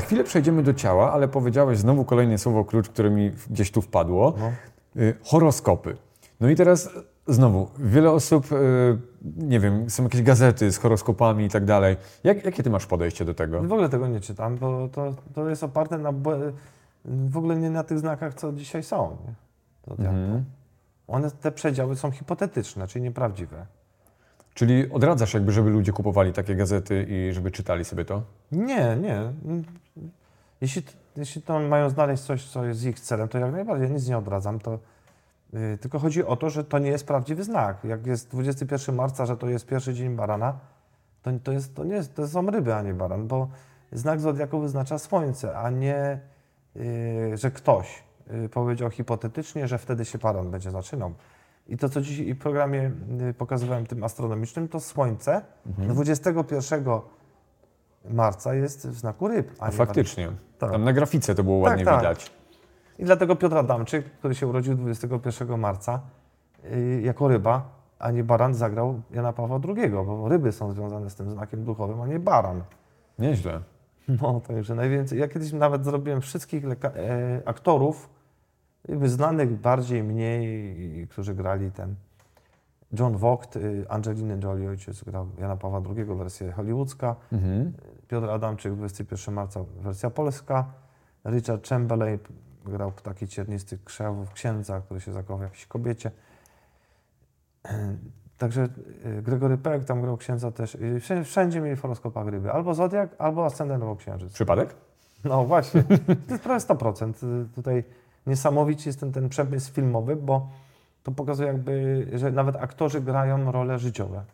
Za chwilę przejdziemy do ciała, ale powiedziałeś znowu kolejne słowo klucz, które mi gdzieś tu wpadło. No. Y, horoskopy. No i teraz znowu, wiele osób, y, nie wiem, są jakieś gazety z horoskopami i tak dalej. Jak, jakie ty masz podejście do tego? W ogóle tego nie czytam, bo to, to jest oparte na w ogóle nie na tych znakach, co dzisiaj są. Nie? To Mhm. One, te przedziały są hipotetyczne, czyli nieprawdziwe. Czyli odradzasz jakby, żeby ludzie kupowali takie gazety i żeby czytali sobie to? Nie, nie. Jeśli, jeśli to mają znaleźć coś, co jest ich celem, to jak najbardziej, ja nic nie odradzam. To, yy, tylko chodzi o to, że to nie jest prawdziwy znak. Jak jest 21 marca, że to jest pierwszy dzień barana, to, to, jest, to, nie jest, to są ryby, a nie baran, bo znak zodiaku wyznacza słońce, a nie, yy, że ktoś yy, powiedział hipotetycznie, że wtedy się baran będzie zaczynał. I to, co dzisiaj w programie yy, pokazywałem tym astronomicznym, to słońce 21 marca jest w znaku ryb. A A nie faktycznie. Tak. Tam na grafice to było ładnie tak. widać. I dlatego Piotr Adamczyk, który się urodził 21 marca, yy, jako ryba, a nie baran, zagrał Jana Pawła II, bo ryby są związane z tym znakiem duchowym, a nie baran. Nieźle. No, także najwięcej. Ja kiedyś nawet zrobiłem wszystkich leka- e, aktorów, znanych bardziej, mniej, którzy grali ten. John Vogt, y, Angelina Jolie, ojciec grał Jana Pawła II, wersja hollywoodzka. Mhm. Piotr Adamczyk, 21 marca, wersja polska. Richard Chamberlain grał taki ciernisty krzewów księdza, który się zakochał w jakiejś kobiecie. Także y, Gregory Peck tam grał księdza też. Y, Wszędzie, wszędzie mieli w horoskopach ryby. Albo Zodiak, albo Ascendent, albo Księżyc. Przypadek? No właśnie, to jest prawie 100%. Y, Tutaj niesamowicie jest ten, ten przemysł filmowy, bo to pokazuje jakby, że nawet aktorzy grają role życiowe.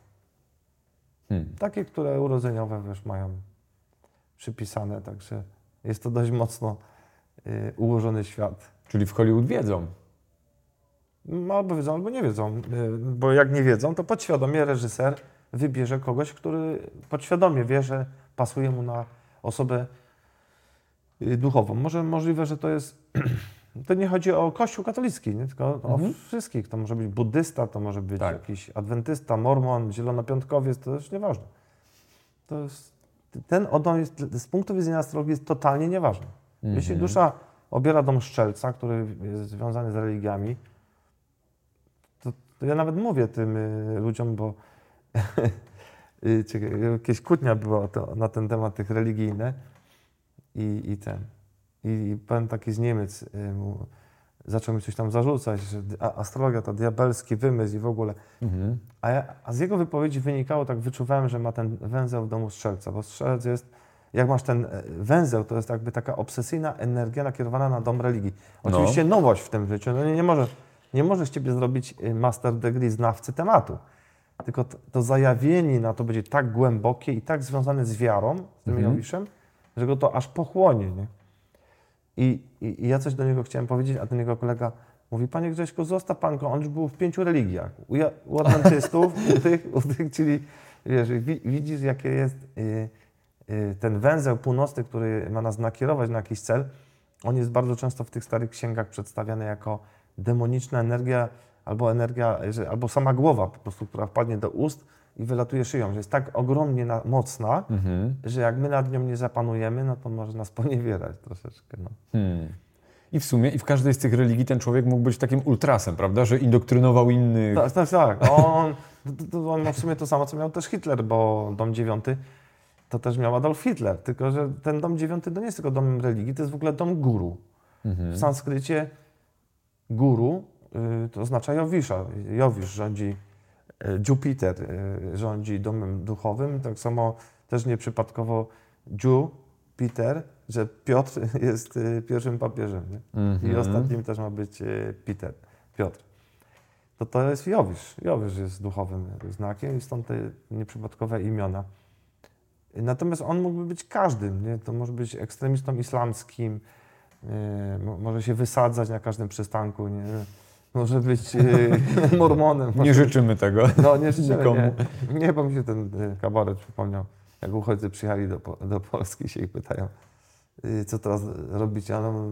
Hmm. Takie, które urodzeniowe już mają przypisane, także jest to dość mocno y, ułożony świat. Czyli w Hollywood wiedzą. No, Albo wiedzą, albo nie wiedzą, y, bo jak nie wiedzą, to podświadomie reżyser wybierze kogoś, który podświadomie wie, że pasuje mu na osobę y, duchową. Może możliwe, że to jest. To nie chodzi o Kościół katolicki, nie? tylko Mhm. o wszystkich. To może być buddysta, to może być Tak. jakiś adwentysta, mormon, zielonopiątkowiec, to już nieważne. To jest, ten odon jest, z punktu widzenia astrologii jest totalnie nieważny. Jeśli Mhm. dusza obiera dom szczelca, który jest związany z religiami, to, to ja nawet mówię tym y, ludziom, bo y, czekaj, jakieś kłótnia była to, na ten temat tych religijne i, i ten. I, pan taki z Niemiec y, mu, zaczął mi coś tam zarzucać, że astrologia to diabelski wymysł i w ogóle. Mhm. A, ja, a z jego wypowiedzi wynikało, tak wyczuwałem, że ma ten węzeł w domu strzelca, bo strzelec jest, jak masz ten e, węzeł, to jest jakby taka obsesyjna energia nakierowana na dom religii. No. Oczywiście nowość w tym życiu, no nie, nie może, nie może z ciebie zrobić y, master degree znawcy tematu. Tylko to, to zajawienie na to będzie tak głębokie i tak związane z wiarą, z tym Mhm. Jowiszem, że go to aż pochłonie, nie? I, i, I ja coś do niego chciałem powiedzieć, a do niego kolega mówi, panie Grześku, zostaw pan go, on już był w pięciu religiach. U, u adwentystów, u tych, u tych, czyli wiesz, wi, widzisz, jakie jest y, y, ten węzeł północny, który ma nas nakierować na jakiś cel. On jest bardzo często w tych starych księgach przedstawiany jako demoniczna energia, albo energia, albo sama głowa po prostu, która wpadnie do ust i wylatuje szyją, że jest tak ogromnie na, mocna, Mhm. że jak my nad nią nie zapanujemy, no to może nas poniewierać troszeczkę. No. Hmm. I w sumie, i w każdej z tych religii ten człowiek mógł być takim ultrasem, prawda? Że indoktrynował innych. Tak, tak, tak. On, to, to on ma w sumie to samo, co miał też Hitler, bo dom dziewiąty to też miał Adolf Hitler, tylko że ten dom dziewiąty to nie jest tylko dom religii, to jest w ogóle dom guru. Mhm. W sanskrycie guru y, to oznacza Jowisza. Jowisz rządzi, Jupiter y, rządzi domem duchowym, tak samo też nieprzypadkowo Jupiter, że Piotr jest y, pierwszym papieżem. Nie? Mhm. I ostatnim też ma być e, Peter, Piotr. To to jest Jowisz. Jowisz jest duchowym znakiem i stąd te nieprzypadkowe imiona. Natomiast on mógłby być każdym. Nie? To może być ekstremistą islamskim, mo- może się wysadzać na każdym przystanku, nie? Może być e, mormonem. Nie życzymy tego. No nie życzymy, nikomu. nie. nie, bo mi się ten e, kabaret przypomniał, jak uchodźcy przyjechali do, do Polski się ich pytają, y, co teraz robicie? A no,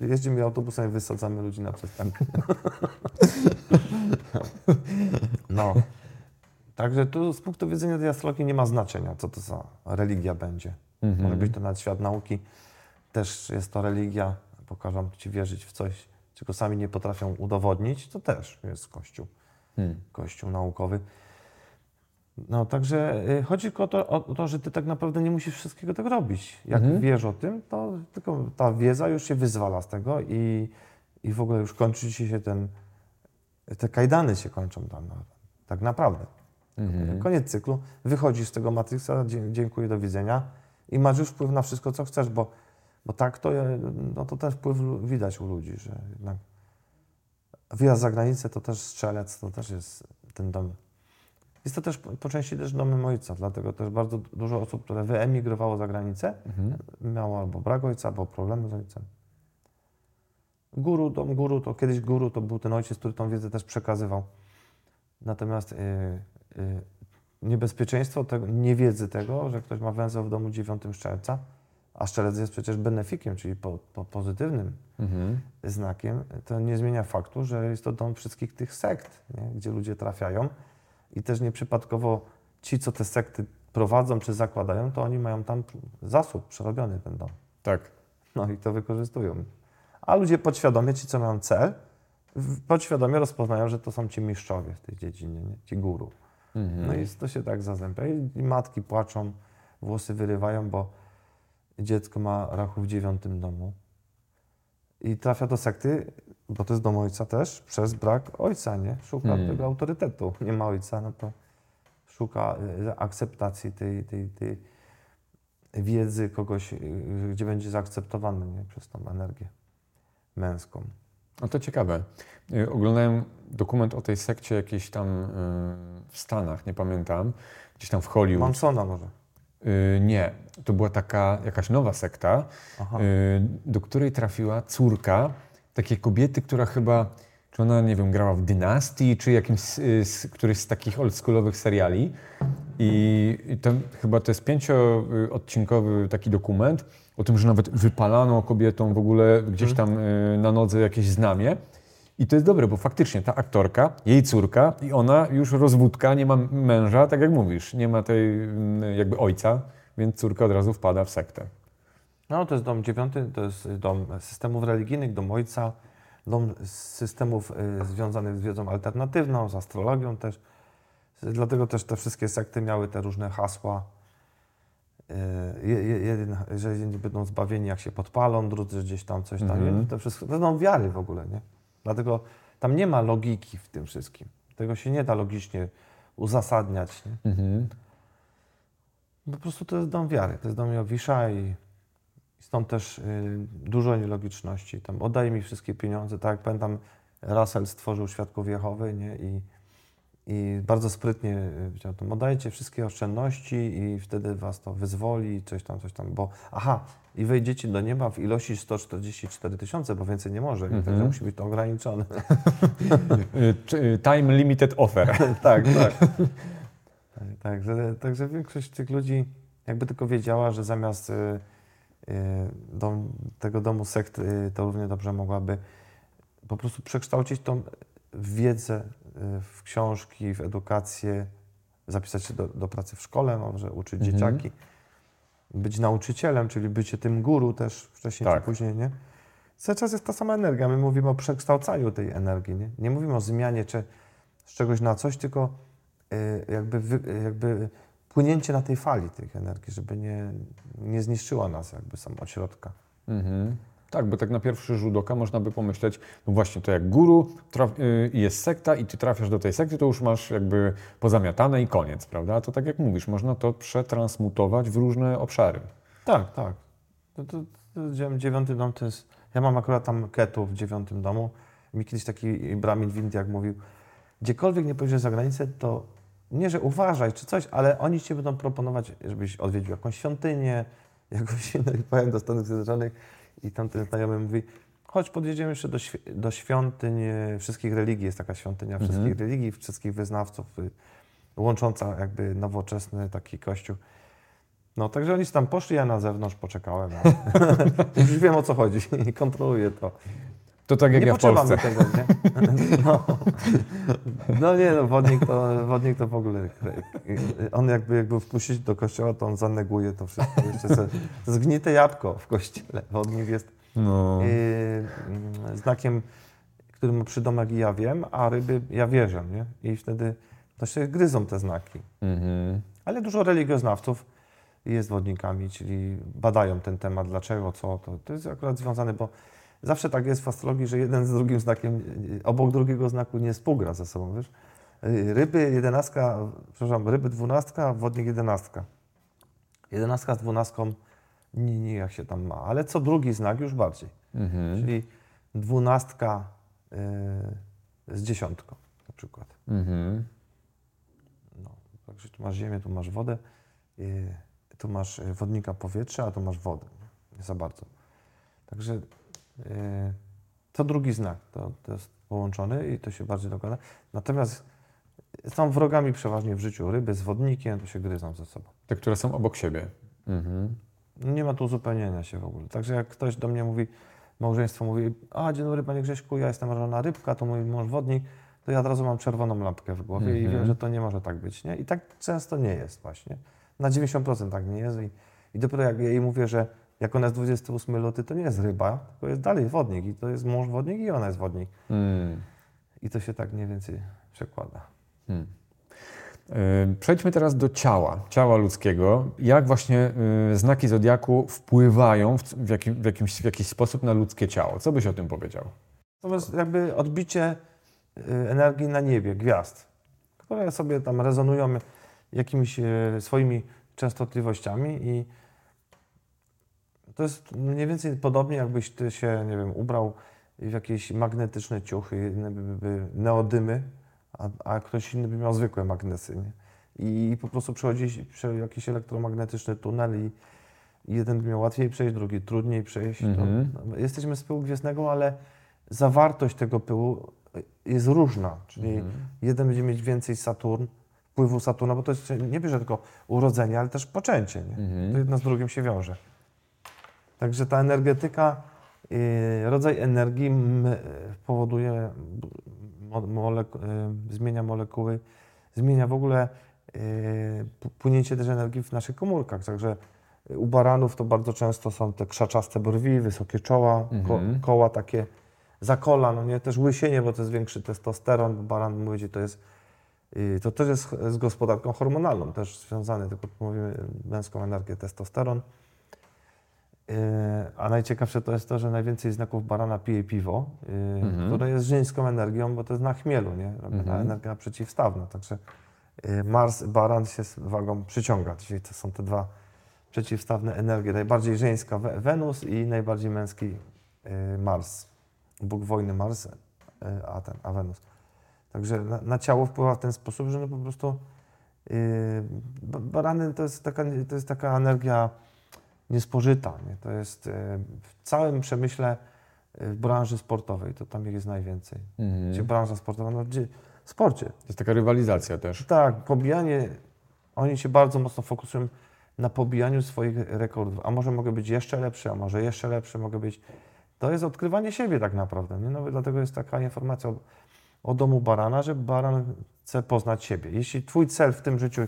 jeździmy autobusem i wysadzamy ludzi na przystanku. No. Także tu z punktu widzenia tej astrologii nie ma znaczenia, co to za religia będzie. Mhm. Może być to nawet świat nauki, też jest to religia, pokażą Ci wierzyć w coś, czego sami nie potrafią udowodnić, to też jest Kościół, Hmm. Kościół naukowy. No także y, chodzi tylko o to, o to, że Ty tak naprawdę nie musisz wszystkiego tak robić. Jak Mhm. wiesz o tym, to tylko ta wiedza już się wyzwala z tego i, i w ogóle już kończy Ci się ten, te kajdany się kończą tam, no, tak naprawdę. Mhm. Koniec cyklu, wychodzisz z tego Matrixa, dziękuję, do widzenia i masz już wpływ na wszystko, co chcesz, bo, bo tak to, e, no to ten wpływ widać u ludzi, że jednak wyjazd za granicę to też strzelec, to też jest ten dom. Jest to też po, części też domem ojca, dlatego też bardzo dużo osób, które wyemigrowało za granicę, Mhm. miało albo brak ojca, albo problemy z ojcem. Guru, dom guru, to kiedyś guru to był ten ojciec, który tą wiedzę też przekazywał. Natomiast y, y, niebezpieczeństwo tego, niewiedzy tego, że ktoś ma węzeł w domu 9 szczelca, a szczelec jest przecież benefikiem, czyli po, po pozytywnym Mhm. znakiem, to nie zmienia faktu, że jest to dom wszystkich tych sekt, nie? gdzie ludzie trafiają i też nieprzypadkowo ci, co te sekty prowadzą czy zakładają, to oni mają tam zasób przerobiony ten dom. Tak. No i to wykorzystują. A ludzie podświadomie, ci co mają cel, podświadomie rozpoznają, że to są ci mistrzowie w tej dziedzinie, nie? ci guru. Mhm. No i to się tak zazębia. I matki płaczą, włosy wyrywają, bo dziecko ma rachu w dziewiątym domu. I trafia do sekty, bo to jest dom ojca też, przez brak ojca, nie? Szuka Hmm. tego autorytetu. Nie ma ojca, no to szuka y, akceptacji tej, tej, tej wiedzy kogoś, y, gdzie będzie zaakceptowany nie? przez tą energię męską. No to ciekawe. Y, Oglądałem dokument o tej sekcie jakiejś tam y, w Stanach, nie pamiętam, gdzieś tam w Hollywood. Mansona może. Y, Nie, to była taka jakaś nowa sekta, y, do której trafiła córka takiej kobiety, która chyba, czy ona, nie wiem, grała w Dynastii, czy jakimś, z- z któryś z takich oldschoolowych seriali. I, i tam chyba to jest pięcioodcinkowy taki dokument o tym, że nawet wypalano kobietom w ogóle gdzieś tam y, na nodze jakieś znamie. I to jest dobre, bo faktycznie ta aktorka, jej córka i ona już rozwódka, nie ma męża, tak jak mówisz, nie ma tej mm, jakby ojca, więc córka od razu wpada w sektę. No, to jest dom dziewiąty, to jest dom systemów religijnych, dom ojca, dom systemów y, związanych z wiedzą alternatywną, z astrologią też. Dlatego też te wszystkie sekty miały te różne hasła. Y, je- je- jeden, że jedni będą zbawieni, jak się podpalą, drudzy gdzieś tam coś tam. Mhm. To wszystko, to są wiary w ogóle, nie? Dlatego tam nie ma logiki w tym wszystkim. Tego się nie da logicznie uzasadniać, nie? Mhm. Po prostu to jest dom wiary, to jest dom Jowisza i stąd też y, dużo nielogiczności. Tam oddaj mi wszystkie pieniądze, tak jak pamiętam, Russell stworzył Świadków Jehowy nie? I, i bardzo sprytnie powiedział, tam oddajcie wszystkie oszczędności i wtedy was to wyzwoli, coś tam, coś tam, bo aha, i wejdziecie do nieba w ilości 144 tysiące, bo więcej nie może, nie? także Mhm. musi być to ograniczone. Y, y, Time limited offer. tak, tak. Także, także większość tych ludzi jakby tylko wiedziała, że zamiast y, y, dom, tego domu sekt, y, to równie dobrze mogłaby po prostu przekształcić tą wiedzę w książki, w edukację, zapisać się do, do pracy w szkole, może uczyć Mhm. dzieciaki, być nauczycielem, czyli bycie tym guru też wcześniej Tak. czy później, nie? Cały czas jest ta sama energia. My mówimy o przekształcaniu tej energii, nie? Nie mówimy o zmianie czy z czegoś na coś, tylko y, jakby, y, jakby płynięcie na tej fali tych energii, żeby nie, nie zniszczyła nas jakby sam od środka. Mhm. Tak, bo tak na pierwszy rzut oka można by pomyśleć, no właśnie, to jak guru y, jest sekta i ty trafiasz do tej sekty, to już masz jakby pozamiatane i koniec, prawda? A to tak jak mówisz, można to przetransmutować w różne obszary. Tak, tak. To, to, to dziew- dziewiąty dom to jest... Ja mam akurat tam ketu w dziewiątym domu. Mi kiedyś taki Brahmin w Indiach mówił, gdziekolwiek nie pojedziesz za granicę, to nie, że uważaj czy coś, ale oni ci będą proponować, żebyś odwiedził jakąś świątynię, jakąś inną. Pojechałem do Stanów Zjednoczonych i tamten znajomy mówi, chodź podjedziemy jeszcze do, świ- do świątyń e, wszystkich religii. Jest taka świątynia Mhm. wszystkich religii, wszystkich wyznawców, y, łącząca jakby nowoczesny taki kościół. No, także oni tam poszli, ja na zewnątrz poczekałem. Już wiem o co chodzi i kontroluję to. To tak jak nie ja w Polsce. tego, nie? No, no nie, no wodnik to, wodnik to w ogóle, on jakby, jakby wpuścić do kościoła, to on zaneguje to wszystko. Jeszcze se, zgnite jabłko w kościele. Wodnik jest No. yy, mm, znakiem, który ma przydomek i ja wiem, a ryby ja wierzę, nie? I wtedy to się gryzą te znaki. Mhm. Ale dużo religioznawców jest wodnikami, czyli badają ten temat, dlaczego, co. To, to jest akurat związane, bo zawsze tak jest w astrologii, że jeden z drugim znakiem, y, obok drugiego znaku nie współgra ze sobą, wiesz. Y, Ryby jedenastka, przepraszam, ryby dwunastka, wodnik jedenastka. Jedenastka z dwunastką nie, nie jak się tam ma, ale co drugi znak już bardziej. Mhm. Czyli dwunastka y, z dziesiątką na przykład. Mhm. No, także tu masz ziemię, tu masz wodę, yy, tu masz y, wodnika powietrza, a tu masz wodę. Nie, za bardzo. Także to drugi znak, to, to jest połączony i to się bardziej dokłada. Natomiast są wrogami przeważnie w życiu. Ryby z wodnikiem to się gryzą ze sobą. Te, które są obok siebie. Mhm. Nie ma tu uzupełnienia się w ogóle. Także jak ktoś do mnie mówi, małżeństwo mówi, a dzień dobry panie Grześku, ja jestem żona rybka, to mój mąż wodnik, to ja od razu mam czerwoną lampkę w głowie i Mhm. wiem, że to nie może tak być. Nie? I tak często nie jest właśnie. Na 90% tak nie jest. I, I dopiero jak ja jej mówię, że jak ona jest 28 luty, to nie jest ryba, tylko jest dalej wodnik. I to jest mąż wodnik i ona jest wodnik. Mm. I to się tak mniej więcej przekłada. Hmm. Przejdźmy teraz do ciała, ciała ludzkiego. Jak właśnie y, znaki zodiaku wpływają w, w, jakim, w, jakimś, w jakiś sposób na ludzkie ciało? Co byś o tym powiedział? To jest jakby odbicie y, energii na niebie, gwiazd, które sobie tam rezonują jakimiś y, swoimi częstotliwościami i to jest mniej więcej podobnie, jakbyś ty się, nie wiem, ubrał w jakieś magnetyczne ciuchy, neodymy, a, a ktoś inny by miał zwykłe magnesy, nie? I po prostu przechodzi przez jakiś elektromagnetyczny tunel i jeden by miał łatwiej przejść, drugi trudniej przejść. To, Mhm. no, jesteśmy z pyłu gwiezdnego, ale zawartość tego pyłu jest różna. Czyli Mhm. jeden będzie mieć więcej Saturn, wpływu Saturna, bo to jest, nie bierze tylko urodzenie, ale też poczęcie. Nie? Mhm. To jedno z drugim się wiąże. Także ta energetyka, rodzaj energii powoduje, yy, zmienia molekuły, zmienia w ogóle p- płynięcie też energii w naszych komórkach. Także u baranów to bardzo często są te krzaczaste brwi, wysokie czoła, ko, Mhm. koła takie za kola, no nie, też łysienie, bo to jest większy testosteron, bo baran mówi, to jest i to też jest z gospodarką hormonalną, też związane, tylko mówimy męską energię, testosteron. Yy, A najciekawsze to jest to, że najwięcej znaków barana pije piwo, yy, Mhm. które jest żeńską energią, bo to jest na chmielu, nie? Mhm. Energia przeciwstawna. Także yy, Mars, baran się z wagą przyciąga. Czyli to są te dwa przeciwstawne energie. Najbardziej żeńska We- Wenus i najbardziej męski Mars. Bóg wojny Mars, a ten, a Wenus. Także na, na ciało wpływa w ten sposób, że no po prostu yy, ba- barany to jest taka, to jest taka energia niespożyta. Nie? To jest yy, w całym przemyśle w branży sportowej, to tam ich jest najwięcej. Mhm. Gdzie branża sportowa, no gdzie w sporcie. To jest taka rywalizacja też. Tak, pobijanie, oni się bardzo mocno fokusują na pobijaniu swoich rekordów. A może mogę być jeszcze lepszy, a może jeszcze lepszy mogę być. To jest odkrywanie siebie tak naprawdę. Nie? No, dlatego jest taka informacja o, o domu barana, że baran chce poznać siebie. Jeśli twój cel w tym życiu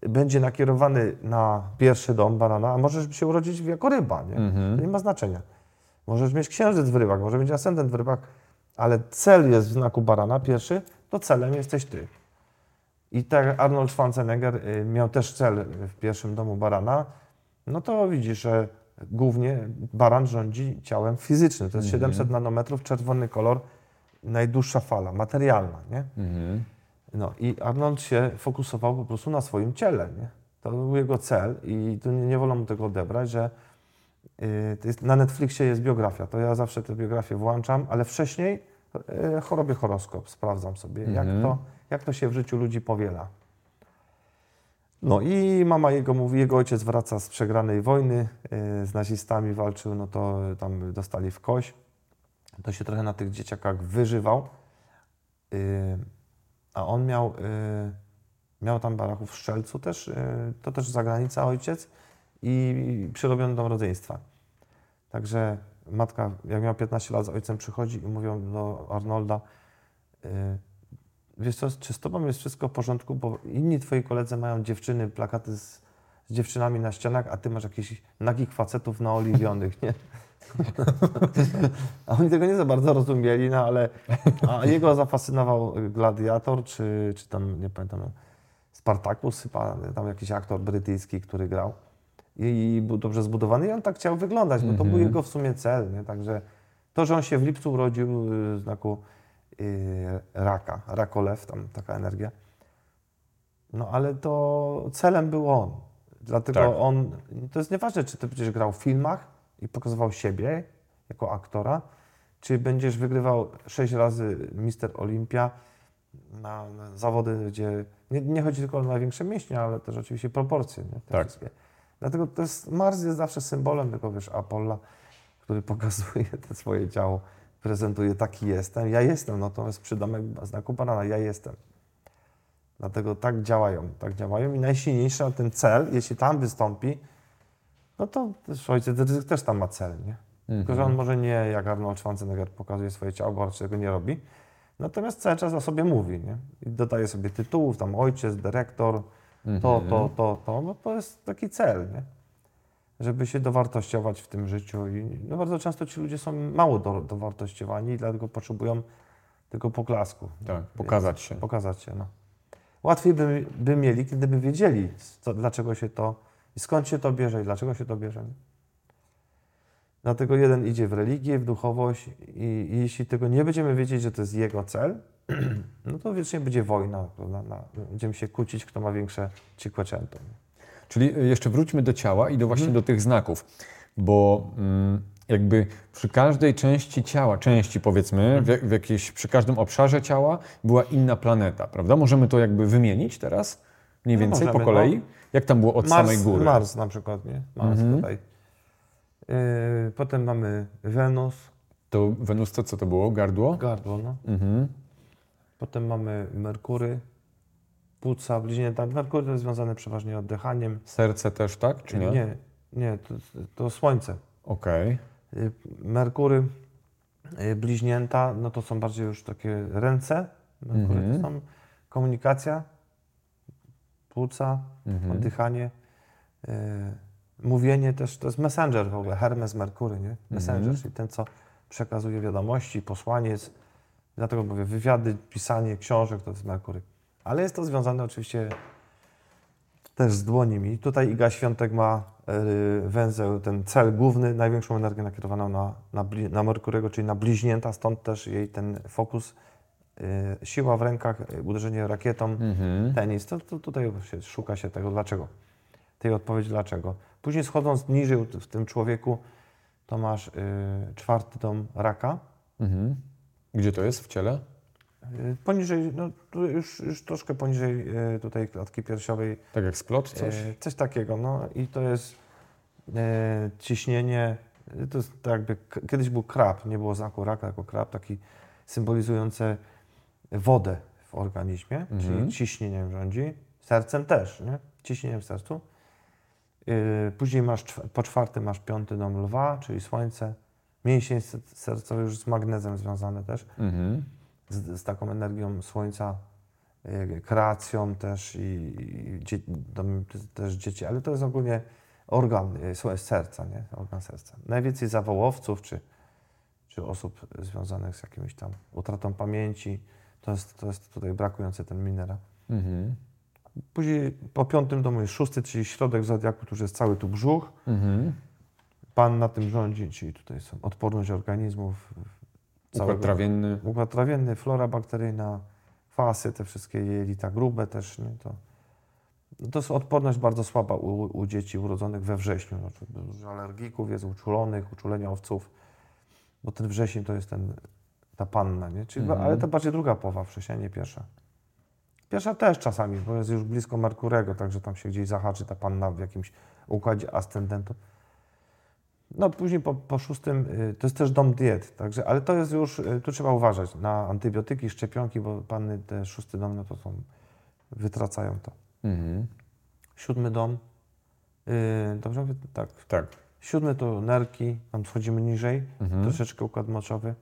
będzie nakierowany na pierwszy dom barana, a możesz się urodzić jako ryba, nie? Mhm. To nie ma znaczenia. Możesz mieć księżyc w rybach, może mieć ascendent w rybach, ale cel jest w znaku barana pierwszy, to celem jesteś ty. I tak Arnold Schwarzenegger y, miał też cel w pierwszym domu barana, no to widzisz, że głównie baran rządzi ciałem fizycznym. To jest Mhm. 700 nanometrów, czerwony kolor, najdłuższa fala, materialna, nie? Mhm. No i Arnold się fokusował po prostu na swoim ciele, nie? To był jego cel i tu nie, nie wolno mu tego odebrać, że y, to jest, na Netflixie jest biografia, to ja zawsze tę biografię włączam, ale wcześniej y, chorobię horoskop, sprawdzam sobie, jak, Mhm. to, jak to się w życiu ludzi powiela. No i mama jego mówi, jego ojciec wraca z przegranej wojny, y, z nazistami walczył, no to tam dostali w kość. To się trochę na tych dzieciakach wyżywał. A on miał, y, miał tam baraków w Szczelcu też, y, to też zagranica ojciec i przyrobiony dom rodzeństwa. Także matka, jak miał 15 lat, z ojcem przychodzi i mówią do Arnolda, y, wiesz co, czy z tobą jest wszystko w porządku, bo inni twoi koledzy mają dziewczyny, plakaty z, z dziewczynami na ścianach, a ty masz jakichś nagich facetów naoliwionych, nie? A oni tego nie za bardzo rozumieli, no ale a jego zafascynował Gladiator, czy, czy tam, nie pamiętam, Spartacus chyba, tam jakiś aktor brytyjski, który grał i był dobrze zbudowany i on tak chciał wyglądać, bo to był jego w sumie cel, nie? Także to, że on się w lipcu urodził y, w znaku y, raka, rakolew, tam taka energia, no ale to celem był on. Dlatego Tak. on, to jest nieważne, czy ty będziesz grał w filmach i pokazywał siebie jako aktora, czy będziesz wygrywał sześć razy Mister Olimpia na, na zawody, gdzie nie, nie chodzi tylko o największe mięśnie, ale też oczywiście proporcje. Nie? Te Tak. wszystkie. Dlatego to jest, Mars jest zawsze symbolem tego, wiesz, Apolla, który pokazuje te swoje ciało, prezentuje taki jestem, ja jestem, natomiast przy domek znaku banana, ja jestem. Dlatego tak działają, tak działają i najsilniejszy ten cel, jeśli tam wystąpi, no to też ojciec też tam ma cel, nie? Tylko, że on może nie jak Arnold Schwarzenegger pokazuje swoje ciało, bo raczej tego nie robi. Natomiast cały czas o sobie mówi, nie? I dodaje sobie tytułów, tam ojciec, dyrektor, to, to, to, to. No to jest taki cel, nie? Żeby się dowartościować w tym życiu. I no bardzo często ci ludzie są mało do, dowartościowani i dlatego potrzebują tego poklasku. Tak, pokazać się. Pokazać się, no. Łatwiej by, by mieli, gdyby wiedzieli, co, dlaczego się to, i skąd się to bierze i dlaczego się to bierze. Dlatego jeden idzie w religię, w duchowość i, i jeśli tego nie będziemy wiedzieć, że to jest jego cel, no to wiecznie będzie wojna. Prawda? Na, będziemy się kłócić, kto ma większe cinquecento. Czyli y, jeszcze wróćmy do ciała i do właśnie do tych znaków, bo mm, jakby przy każdej części ciała, części powiedzmy, w, w jakiejś, przy każdym obszarze ciała była inna planeta, prawda? Możemy to jakby wymienić teraz? Mniej No więcej możemy, po kolei? Jak tam było od samej góry? Mars na przykład, nie? Mars tutaj. Yy, potem mamy Wenus, To Wenus to co to było? Gardło? gardło, no. Mhm. Potem mamy Merkury, płuca, bliźnięta. Merkury to jest związane przeważnie z oddechaniem. Serce też, tak? Czy nie? Nie, nie to, to Słońce. Okej. Y, Merkury, y, bliźnięta, no to są bardziej już takie ręce. Merkury Mhm. to są komunikacja, płuca, Mhm. oddychanie. y, Mówienie też, to jest messenger w ogóle, Hermes Merkury, nie? Messenger, Mhm. czyli ten, co przekazuje wiadomości, posłaniec. Dlatego mówię, wywiady, pisanie książek to jest Merkury. Ale jest to związane oczywiście też z dłońmi. Tutaj Iga Świątek ma y, węzeł, ten cel główny, największą energię nakierowaną na, na, na Merkurego, czyli na bliźnięta, stąd też jej ten fokus, siła w rękach, y, uderzenie rakietą, Mhm. tenis. To, to tutaj się, szuka się tego, dlaczego. Tej odpowiedzi dlaczego. Później schodząc niżej w tym człowieku, to masz y, czwarty dom raka. Mhm. Gdzie to jest w ciele? Y, Poniżej, no już, już troszkę poniżej y, tutaj klatki piersiowej, Tak jak splot coś? E, Coś takiego, no i to jest ciśnienie, to jest tak jakby, kiedyś był krab, nie było znaku raka jako krab, taki symbolizujący wodę w organizmie, Mhm. czyli ciśnieniem rządzi, sercem też, nie? ciśnieniem w sercu. E, później masz, po czwartym masz piąty dom lwa, czyli słońce, mięsień se- sercowy już z magnezem związany też Mhm. z, z taką energią słońca, y, kreacją też i, i dzie, dom, też dzieci, ale to jest ogólnie organ y, słuchaj, serca, nie? Organ serca. Najwięcej zawołowców czy, czy osób związanych z jakimiś tam utratą pamięci, to jest, to jest tutaj brakujący ten minerał. Mhm. Później po piątym domu jest szósty, czyli środek zodiaku, który jest cały tu brzuch. Mhm. Pan na tym rządzi, czyli tutaj są odporność organizmów, Układ trawienny. Układ trawienny, flora bakteryjna, kwasy, te wszystkie jelita grube też, nie? To, to jest odporność bardzo słaba u, u dzieci urodzonych we wrześniu. Znaczy, dużo alergików jest, uczulonych, uczuleniowców, bo ten wrzesień to jest ten, ta panna, nie? Czyli, Mhm. Ale to bardziej druga połowa września, nie pierwsza. Pierwsza też czasami, bo jest już blisko Merkurego, także tam się gdzieś zahaczy ta panna w jakimś układzie ascendentu. No później po, po szóstym, y, to jest też dom diet, także, ale to jest już, y, tu trzeba uważać na antybiotyki, szczepionki, bo panny te szósty dom, no to są, wytracają to. Mhm. Siódmy dom, y, dobrze mówię? Tak. Tak. Siódmy to nerki, tam schodzimy niżej, Mhm. troszeczkę układ moczowy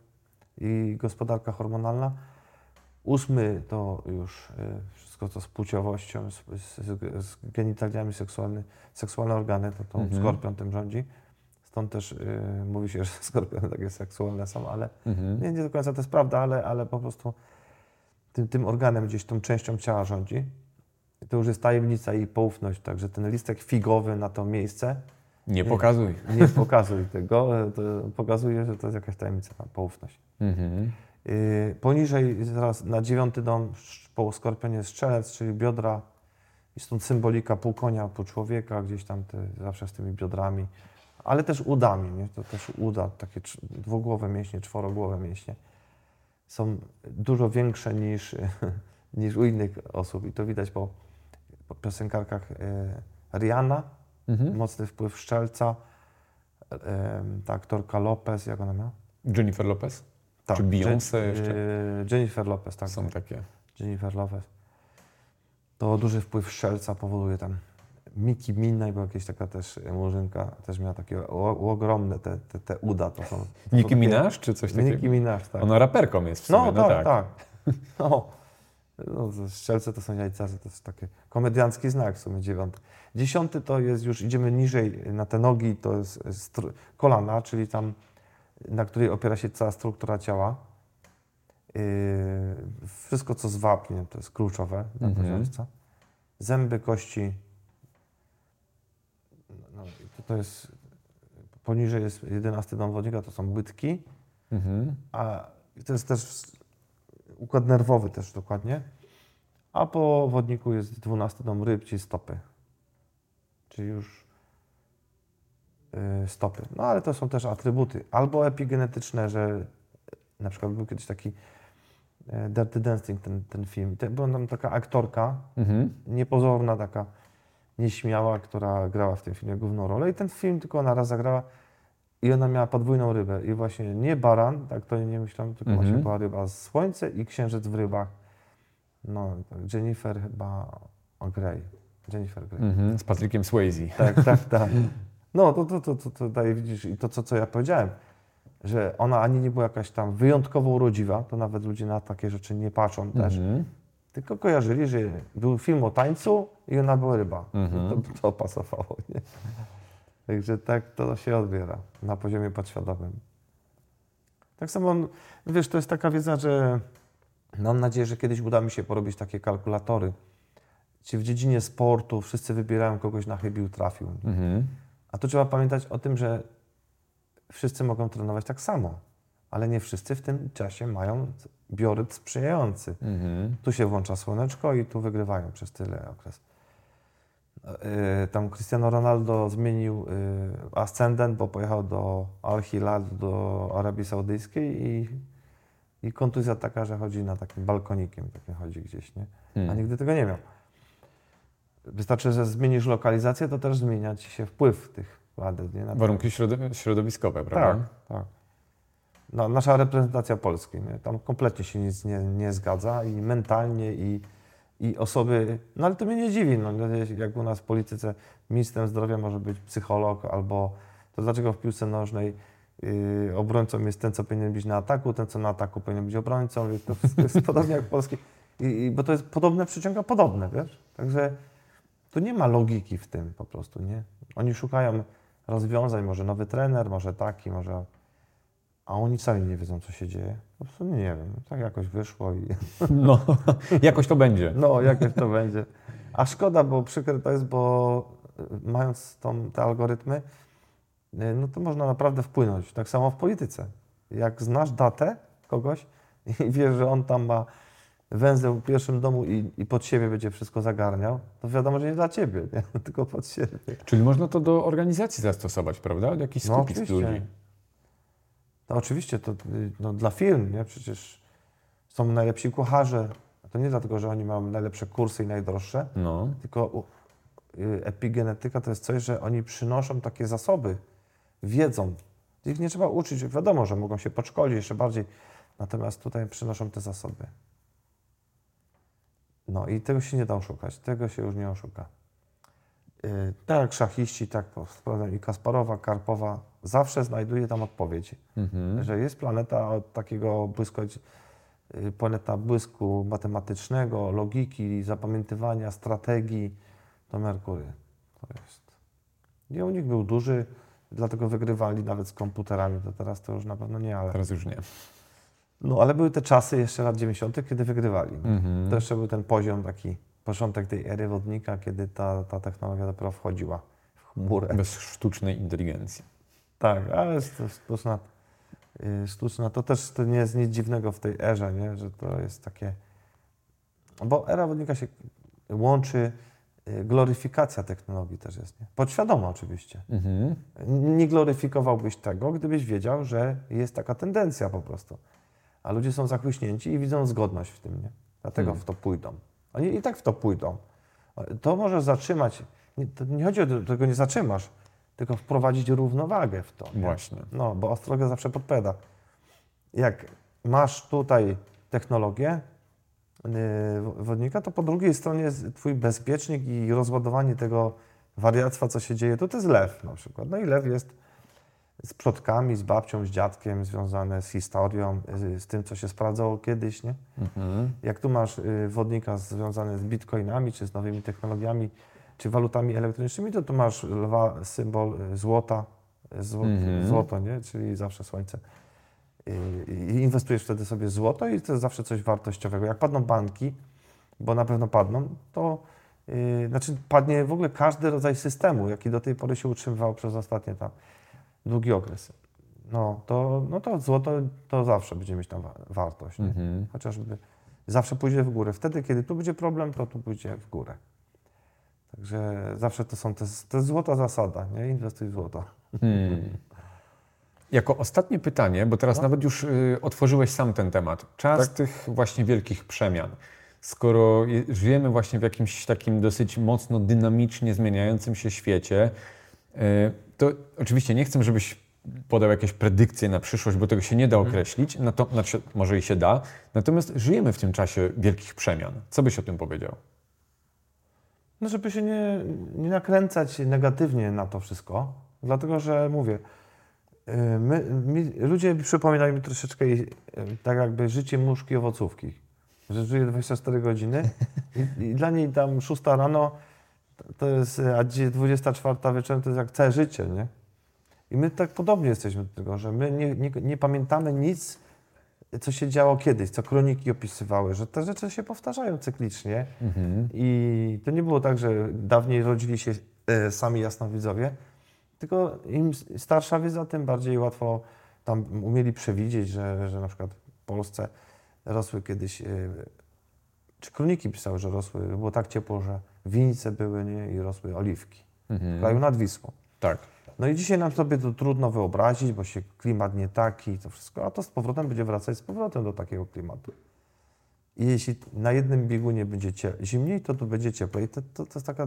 i gospodarka hormonalna. Ósmy to już y, wszystko co z płciowością, z, z, z genitaliami seksualny, seksualne organy, to, to Mhm. skorpion tym rządzi. Stąd też y, mówi się, że skorpiony takie seksualne są, ale Mhm. nie, nie do końca to jest prawda, ale, ale po prostu tym, tym organem gdzieś tą częścią ciała rządzi. I to już jest tajemnica i poufność, także ten listek figowy na to miejsce Nie pokazuj. nie pokazuj tego, to pokazuje, że to jest jakaś tajemnica, poufność. Mhm. Yy, poniżej, zaraz na dziewiąty dom po skorpionie strzelec, czyli biodra. I stąd symbolika pół konia, pół człowieka, gdzieś tam te, zawsze z tymi biodrami, ale też udami, nie? to też uda, takie dwugłowe mięśnie, czworogłowe mięśnie są dużo większe niż, niż u innych osób i to widać po, po piosenkarkach e, Rihanna, Mhm. mocny wpływ Szczelca, ta aktorka Lopez, jak ona miała? Jennifer Lopez? Tak, Czy Beyoncé Je- jeszcze? e, Jennifer Lopez, tak. Są takie. Jennifer Lopez. To duży wpływ Strzelca powoduje tam. Miki Minaj, bo jakaś taka też murzynka, też miała takie o, ogromne te, te, te uda. To są, to Nicki takie- Minaj czy coś takiego? Nicki Minaj, tak. Ona raperką jest w sumie, no, no, tak, tak. No, no, to strzelce to są jajcarze, to jest taki komediancki znak w sumie dziewiąty. Dziesiąty to jest już, idziemy niżej na te nogi, to jest kolana, czyli tam, na której opiera się cała struktura ciała. Yy, wszystko, co z wapniem, to jest kluczowe dla Mhm. Zęby, kości, no, to, to jest, poniżej jest jedenasty dom wodnika, to są bytki. Mhm. A to jest też układ nerwowy też dokładnie. A po wodniku jest 12 dom ryb, czyli stopy. Czyli już y, stopy. No ale to są też atrybuty. Albo epigenetyczne, że na przykład był kiedyś taki e, Dirty Dancing, ten, ten film. Była tam taka aktorka, Mhm. niepozorna, taka nieśmiała, która grała w tym filmie główną rolę. I ten film tylko ona raz zagrała i ona miała podwójną rybę. I właśnie nie baran, tak to nie myślałem, tylko Mhm. właśnie była ryba z słońce i księżyc w rybach. No, tak, Jennifer chyba o, Grey. Jennifer Grey. Mhm. Z Patrykiem Swayze. Tak, tak, tak. No, to, to, to, to, to daje, widzisz, i to, co, co ja powiedziałem, że ona ani nie była jakaś tam wyjątkowo urodziwa, to nawet ludzie na takie rzeczy nie patrzą też, Mhm. tylko kojarzyli, że był film o tańcu i ona była ryba. Mhm. I to, to pasowało, nie? Także tak to się odbiera na poziomie podświadomym. Tak samo, wiesz, to jest taka wiedza, że mam nadzieję, że kiedyś uda mi się porobić takie kalkulatory. Czy w dziedzinie sportu wszyscy wybierają kogoś na chybił, trafił. Mhm. A tu trzeba pamiętać o tym, że wszyscy mogą trenować tak samo, ale nie wszyscy w tym czasie mają biorytm sprzyjający. Mhm. Tu się włącza słoneczko i tu wygrywają przez tyle okres. Yy, Tam Cristiano Ronaldo zmienił yy, ascendent, bo pojechał do Al-Hilal, do Arabii Saudyjskiej i, i kontuzja taka, że chodzi na takim balkonikiem, takie chodzi gdzieś, nie? A Mhm. nigdy tego nie miał. Wystarczy, że zmienisz lokalizację, to też zmienia ci się wpływ tych ładet, nie? Na Warunki środo- środowiskowe, prawda? tak, tak. No, nasza reprezentacja Polski, nie? tam kompletnie się nic nie, nie zgadza i mentalnie, i, i osoby, no ale to mnie nie dziwi, no, jak u nas w polityce ministrem zdrowia może być psycholog, albo to dlaczego w piłce nożnej yy, obrońcą jest ten, co powinien być na ataku, ten, co na ataku powinien być obrońcą, i to jest podobnie jak w Polskiej, I, i, bo to jest podobne przyciąga podobne, wiesz, także tu nie ma logiki w tym po prostu, nie? Oni szukają rozwiązań, może nowy trener, może taki, może... A oni sami nie wiedzą, co się dzieje. Po prostu nie wiem, tak jakoś wyszło i No, jakoś to będzie. no, jakoś to będzie. A szkoda, bo przykre to jest, bo y, mając tą, te algorytmy, y, no to można naprawdę wpłynąć. Tak samo w polityce. Jak znasz datę kogoś i wiesz, że on tam ma węzeł w pierwszym domu i, i pod siebie będzie wszystko zagarniał, to wiadomo, że nie dla ciebie, nie? tylko pod siebie. Czyli można to do organizacji zastosować, prawda? Jakiś No skupisk oczywiście. ludzi. No oczywiście, to no, dla firm, nie? Przecież są najlepsi kucharze. To nie dlatego, że oni mają najlepsze kursy i najdroższe, No. tylko y, epigenetyka to jest coś, że oni przynoszą takie zasoby, wiedzą. Ich nie trzeba uczyć. Wiadomo, że mogą się podszkolić jeszcze bardziej, natomiast tutaj przynoszą te zasoby. No i tego się nie da oszukać, tego się już nie oszuka. y, tak jak szachiści, tak i Kasparowa, Karpowa, zawsze znajduje tam odpowiedzi. Mhm. Że jest planeta od takiego błysku, y, planeta błysku matematycznego, logiki, zapamiętywania, strategii, to Merkury. To jest. Nich był duży, dlatego wygrywali nawet z komputerami. To teraz to już na pewno nie, ale. Teraz już nie. No ale były te czasy jeszcze lat 90., kiedy wygrywali. Mhm. To jeszcze był ten poziom taki, początek tej ery wodnika, kiedy ta, ta technologia dopiero wchodziła w chmurę. Bez sztucznej inteligencji. Tak, ale sztuczna, y, sztuczna, to też to nie jest nic dziwnego w tej erze, nie? że to jest takie... Bo era wodnika się łączy, y, gloryfikacja technologii też jest, nie? Podświadoma oczywiście. Mhm. Nie gloryfikowałbyś tego, gdybyś wiedział, że jest taka tendencja po prostu. A ludzie są zachłyśnięci i widzą zgodność w tym, nie? Dlatego Hmm. w to pójdą. Oni i tak w to pójdą. To może zatrzymać, nie, to nie chodzi o to, że tego nie zatrzymasz, tylko wprowadzić równowagę w to. nie? Właśnie. No, bo astrologia zawsze podpowiada. Jak masz tutaj technologię yy, wodnika, to po drugiej stronie jest twój bezpiecznik i rozładowanie tego wariactwa, co się dzieje, to to jest lew na przykład. No i lew jest z przodkami, z babcią, z dziadkiem, związane z historią, z, z tym, co się sprawdzało kiedyś, nie? Mhm. Jak tu masz y, wodnika związany z bitcoinami, czy z nowymi technologiami, czy walutami elektronicznymi, to tu masz lwa, symbol y, złota, zło, Mhm. złoto, nie? czyli zawsze słońce. Y, I inwestujesz wtedy sobie złoto i to jest zawsze coś wartościowego. Jak padną banki, bo na pewno padną, to y, znaczy padnie w ogóle każdy rodzaj systemu, jaki do tej pory się utrzymywał przez ostatnie tam długi okres. No to, no to złoto to zawsze będzie mieć tam wa- wartość. Nie? Mhm. chociażby zawsze pójdzie w górę. Wtedy, kiedy tu będzie problem, to tu pójdzie w górę. Także zawsze to są, to jest złota zasada, nie? Inwestuj w złoto. Hmm. Jako ostatnie pytanie, bo teraz No. nawet już y, otworzyłeś sam ten temat. Czas Tak. tych właśnie wielkich przemian. Skoro je- żyjemy właśnie w jakimś takim dosyć mocno dynamicznie zmieniającym się świecie, y, to oczywiście nie chcę, żebyś podał jakieś predykcje na przyszłość, bo tego się nie da Mhm. określić, no to, znaczy może i się da, natomiast żyjemy w tym czasie wielkich przemian. Co byś o tym powiedział? No, żeby się nie, nie nakręcać negatywnie na to wszystko, dlatego że mówię, y, my, ludzie przypominają mi troszeczkę y, tak jakby życie muszki owocówki, że żyje 24 godziny i, i dla niej tam 6 rano to- jest, a gdzie 24 wieczorem to jest jak całe życie, nie? I my tak podobnie jesteśmy do tego, że my nie, nie, nie pamiętamy nic, co się działo kiedyś, co kroniki opisywały, że te rzeczy się powtarzają cyklicznie. Mhm. I to nie było tak, że dawniej rodzili się e, sami jasnowidzowie, tylko im starsza wiedza, tym bardziej łatwo tam umieli przewidzieć, że, że na przykład w Polsce rosły kiedyś, e, czy kroniki pisały, że rosły, było tak ciepło, że winice były nie, i rosły oliwki w Mhm. kraju nad Wisłą. Tak. No i dzisiaj nam sobie to trudno wyobrazić, bo się klimat nie taki i to wszystko, a to z powrotem będzie wracać z powrotem do takiego klimatu. I jeśli na jednym biegunie będzie zimniej, to tu będzie cieplej. To, to, to jest taka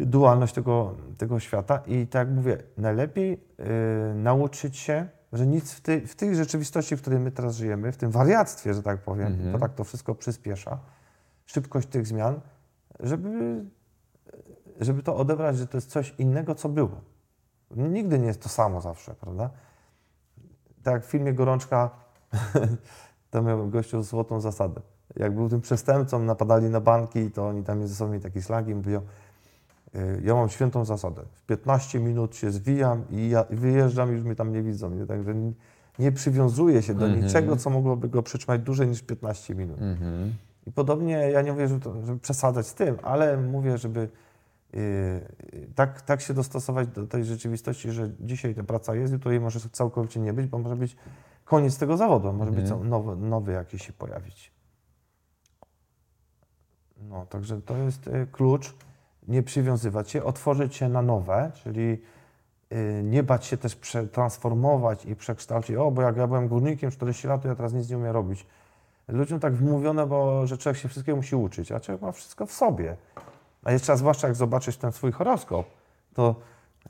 dualność tego, tego świata. I tak jak mówię, najlepiej y, nauczyć się, że nic w tej, w tej rzeczywistości, w której my teraz żyjemy, w tym wariactwie, że tak powiem, Mhm. bo tak to wszystko przyspiesza, szybkość tych zmian, żeby żeby to odebrać, że to jest coś innego, co było. Nigdy nie jest to samo zawsze, prawda? Tak jak w filmie Gorączka, tam miał gościu złotą zasadę. Jak był tym przestępcą, napadali na banki, to oni tam ze sobą mieli taki slang i mówią, y, ja mam świętą zasadę. W 15 minut się zwijam i ja wyjeżdżam i już mnie tam nie widzą. Nie? Także nie, przywiązuję się do Mhm. niczego, co mogłoby go przytrzymać dłużej niż 15 minut. Mhm. I podobnie, ja nie mówię, żeby, to, żeby przesadzać z tym, ale mówię, żeby tak, tak się dostosować do tej rzeczywistości, że dzisiaj ta praca jest, jutro jej może całkowicie nie być, bo może być koniec tego zawodu, może być Mhm. cał- nowy, nowy jakiś się pojawić. No, także to jest y, klucz, nie przywiązywać się, otworzyć się na nowe, czyli y, nie bać się też przetransformować i przekształcić, o, bo jak ja byłem górnikiem 40 lat, to ja teraz nic nie umiem robić. Ludziom tak wmówiono, bo że człowiek się wszystkiego musi uczyć, a człowiek ma wszystko w sobie. A jeszcze, a zwłaszcza jak zobaczysz ten swój horoskop, to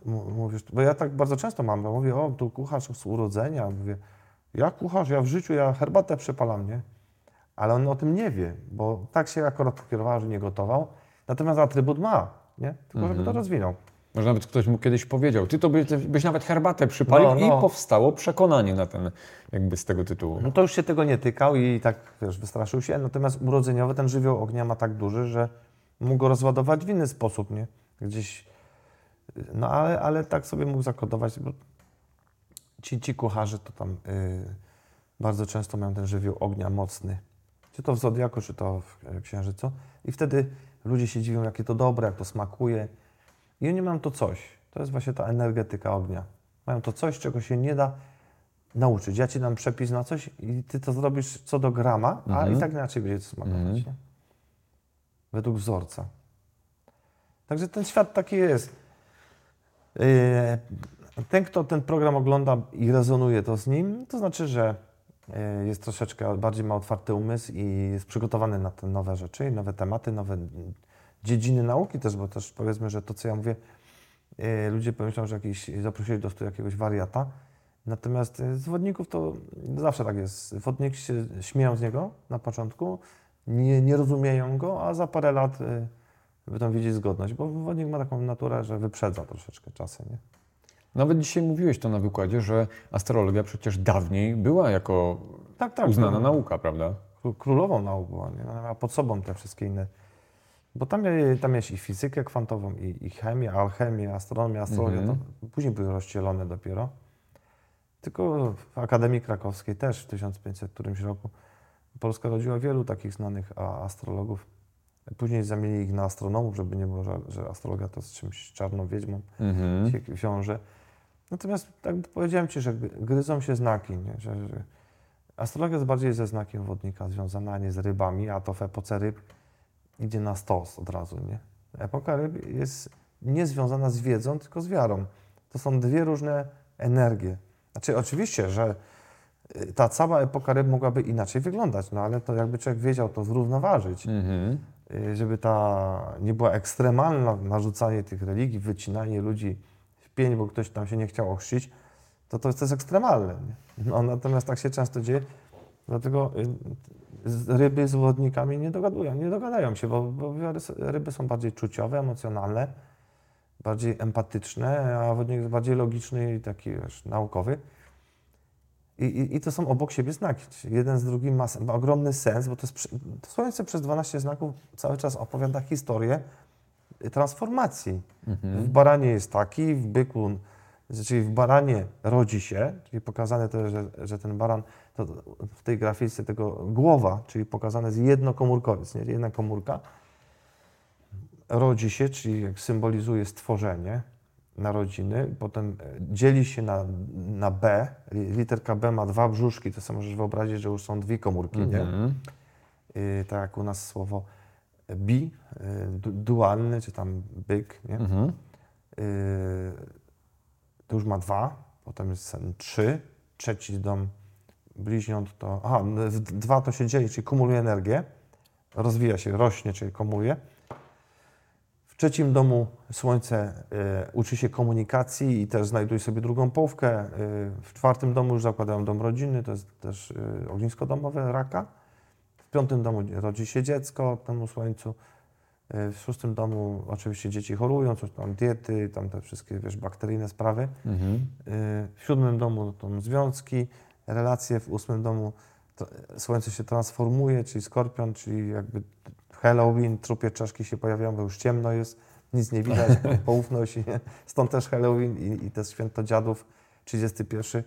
mówisz, bo ja tak bardzo często mam, bo mówię, o, tu kucharz z urodzenia, mówię, ja kucharz, ja w życiu, ja herbatę przepalam, nie? Ale on o tym nie wie, bo tak się akurat pokierował, że nie gotował. Natomiast atrybut ma. nie? Tylko żeby to rozwinął. Może nawet ktoś mu kiedyś powiedział, ty to byś, byś nawet herbatę przypalił No, no. i powstało przekonanie na ten, jakby z tego tytułu. No to już się tego nie tykał i tak, wiesz, wystraszył się. Natomiast urodzeniowy ten żywioł ognia ma tak duży, że mógł go rozładować w inny sposób, nie? Gdzieś, no ale, ale tak sobie mógł zakodować, bo ci, ci kucharze to tam y, bardzo często mają ten żywioł ognia mocny. Czy to w Zodiaku, czy to w e, Księżycu. I wtedy ludzie się dziwią, jakie to dobre, jak to smakuje. I oni mają to coś. To jest właśnie ta energetyka ognia. Mają to coś, czego się nie da nauczyć. Ja ci dam przepis na coś i ty to zrobisz co do grama, a Mhm. i tak inaczej będzie to smakować. Mhm. Według wzorca. Także ten świat taki jest. Yy, Ten, kto ten program ogląda i rezonuje to z nim, to znaczy, że yy, jest troszeczkę bardziej ma otwarty umysł i jest przygotowany na te nowe rzeczy, nowe tematy, nowe dziedziny nauki też, bo też powiedzmy, że to, co ja mówię, yy, ludzie pomyślą, że jakiś, zaprosili do stu jakiegoś wariata. Natomiast z wodników to zawsze tak jest. Wodnik się śmieją z niego na początku, nie, nie rozumieją go, a za parę lat yy, będą widzieć zgodność, bo wodnik ma taką naturę, że wyprzedza troszeczkę czasem. Nie? Nawet dzisiaj mówiłeś to na wykładzie, że astrologia przecież dawniej była jako Tak, tak. uznana no. nauka, prawda? Kró- królową nauk była, nie? Ona miała pod sobą te wszystkie inne. Bo tam, tam miałeś i fizykę kwantową, i, i chemię, alchemię, astronomię, astrologię. Mhm. To później były rozdzielone dopiero. Tylko w Akademii Krakowskiej też w 1500 którymś roku Polska rodziła wielu takich znanych astrologów. Później zamienili ich na astronomów, żeby nie było, że, że astrologia to z czymś czarną wiedźmą Mhm. się wiąże. Natomiast tak powiedziałem Ci, że gry- gryzą się znaki, nie? Że, że astrologia jest bardziej ze znakiem wodnika związana, a nie z rybami, a to w epoce ryb idzie na stos od razu, nie? Epoka ryb jest nie związana z wiedzą, tylko z wiarą. To są dwie różne energie. Znaczy oczywiście, że ta cała epoka ryb mogłaby inaczej wyglądać, no ale to jakby człowiek wiedział to zrównoważyć Mhm. y, żeby ta nie była ekstremalna narzucanie tych religii, wycinanie ludzi w pień, bo ktoś tam się nie chciał ochrzcić, to to, to jest ekstremalne. No, natomiast tak się często dzieje, dlatego y, ryby z wodnikami nie dogadują, nie dogadają się, bo, bo ryby są bardziej czuciowe, emocjonalne, bardziej empatyczne, a wodnik jest bardziej logiczny i taki wiesz, naukowy. I, i, I to są obok siebie znaki. Jeden z drugim ma, ma ogromny sens, bo to, jest, to Słońce przez 12 znaków cały czas opowiada historię transformacji. W baranie jest taki, w byku, czyli w baranie rodzi się, czyli pokazane to, że, że ten baran, to w tej grafice tego głowa, czyli pokazane jest jednokomórkowiec, nie? jedna komórka, rodzi się, czyli symbolizuje stworzenie, narodziny, potem e, dzieli się na, na B, li- literka B ma dwa brzuszki, to sobie możesz wyobrazić, że już są dwie komórki, nie? Mhm. Y, tak jak u nas słowo bi, y, du, dualny, czy tam byk, nie? Mhm. Y, to już ma dwa, potem jest ten trzy, trzeci dom bliźniąt to, aha, dwa to się dzieli, czyli kumuluje energię, rozwija się, rośnie, czyli kumuluje. W trzecim domu Słońce y, uczy się komunikacji i też znajduje sobie drugą połówkę. Y, w czwartym domu już zakładają dom rodzinny, to jest też y, ognisko domowe raka. W piątym domu rodzi się dziecko, temu Słońcu. Y, w szóstym domu oczywiście dzieci chorują, coś tam diety, tam te wszystkie wiesz, bakteryjne sprawy. Mhm. Y, W siódmym domu to związki, relacje, w ósmym domu to słońce się transformuje, czyli skorpion, czyli jakby Halloween, trupie czaszki się pojawiają, bo już ciemno jest, nic nie widać, poufność, i stąd też Halloween i, i też święto dziadów, 31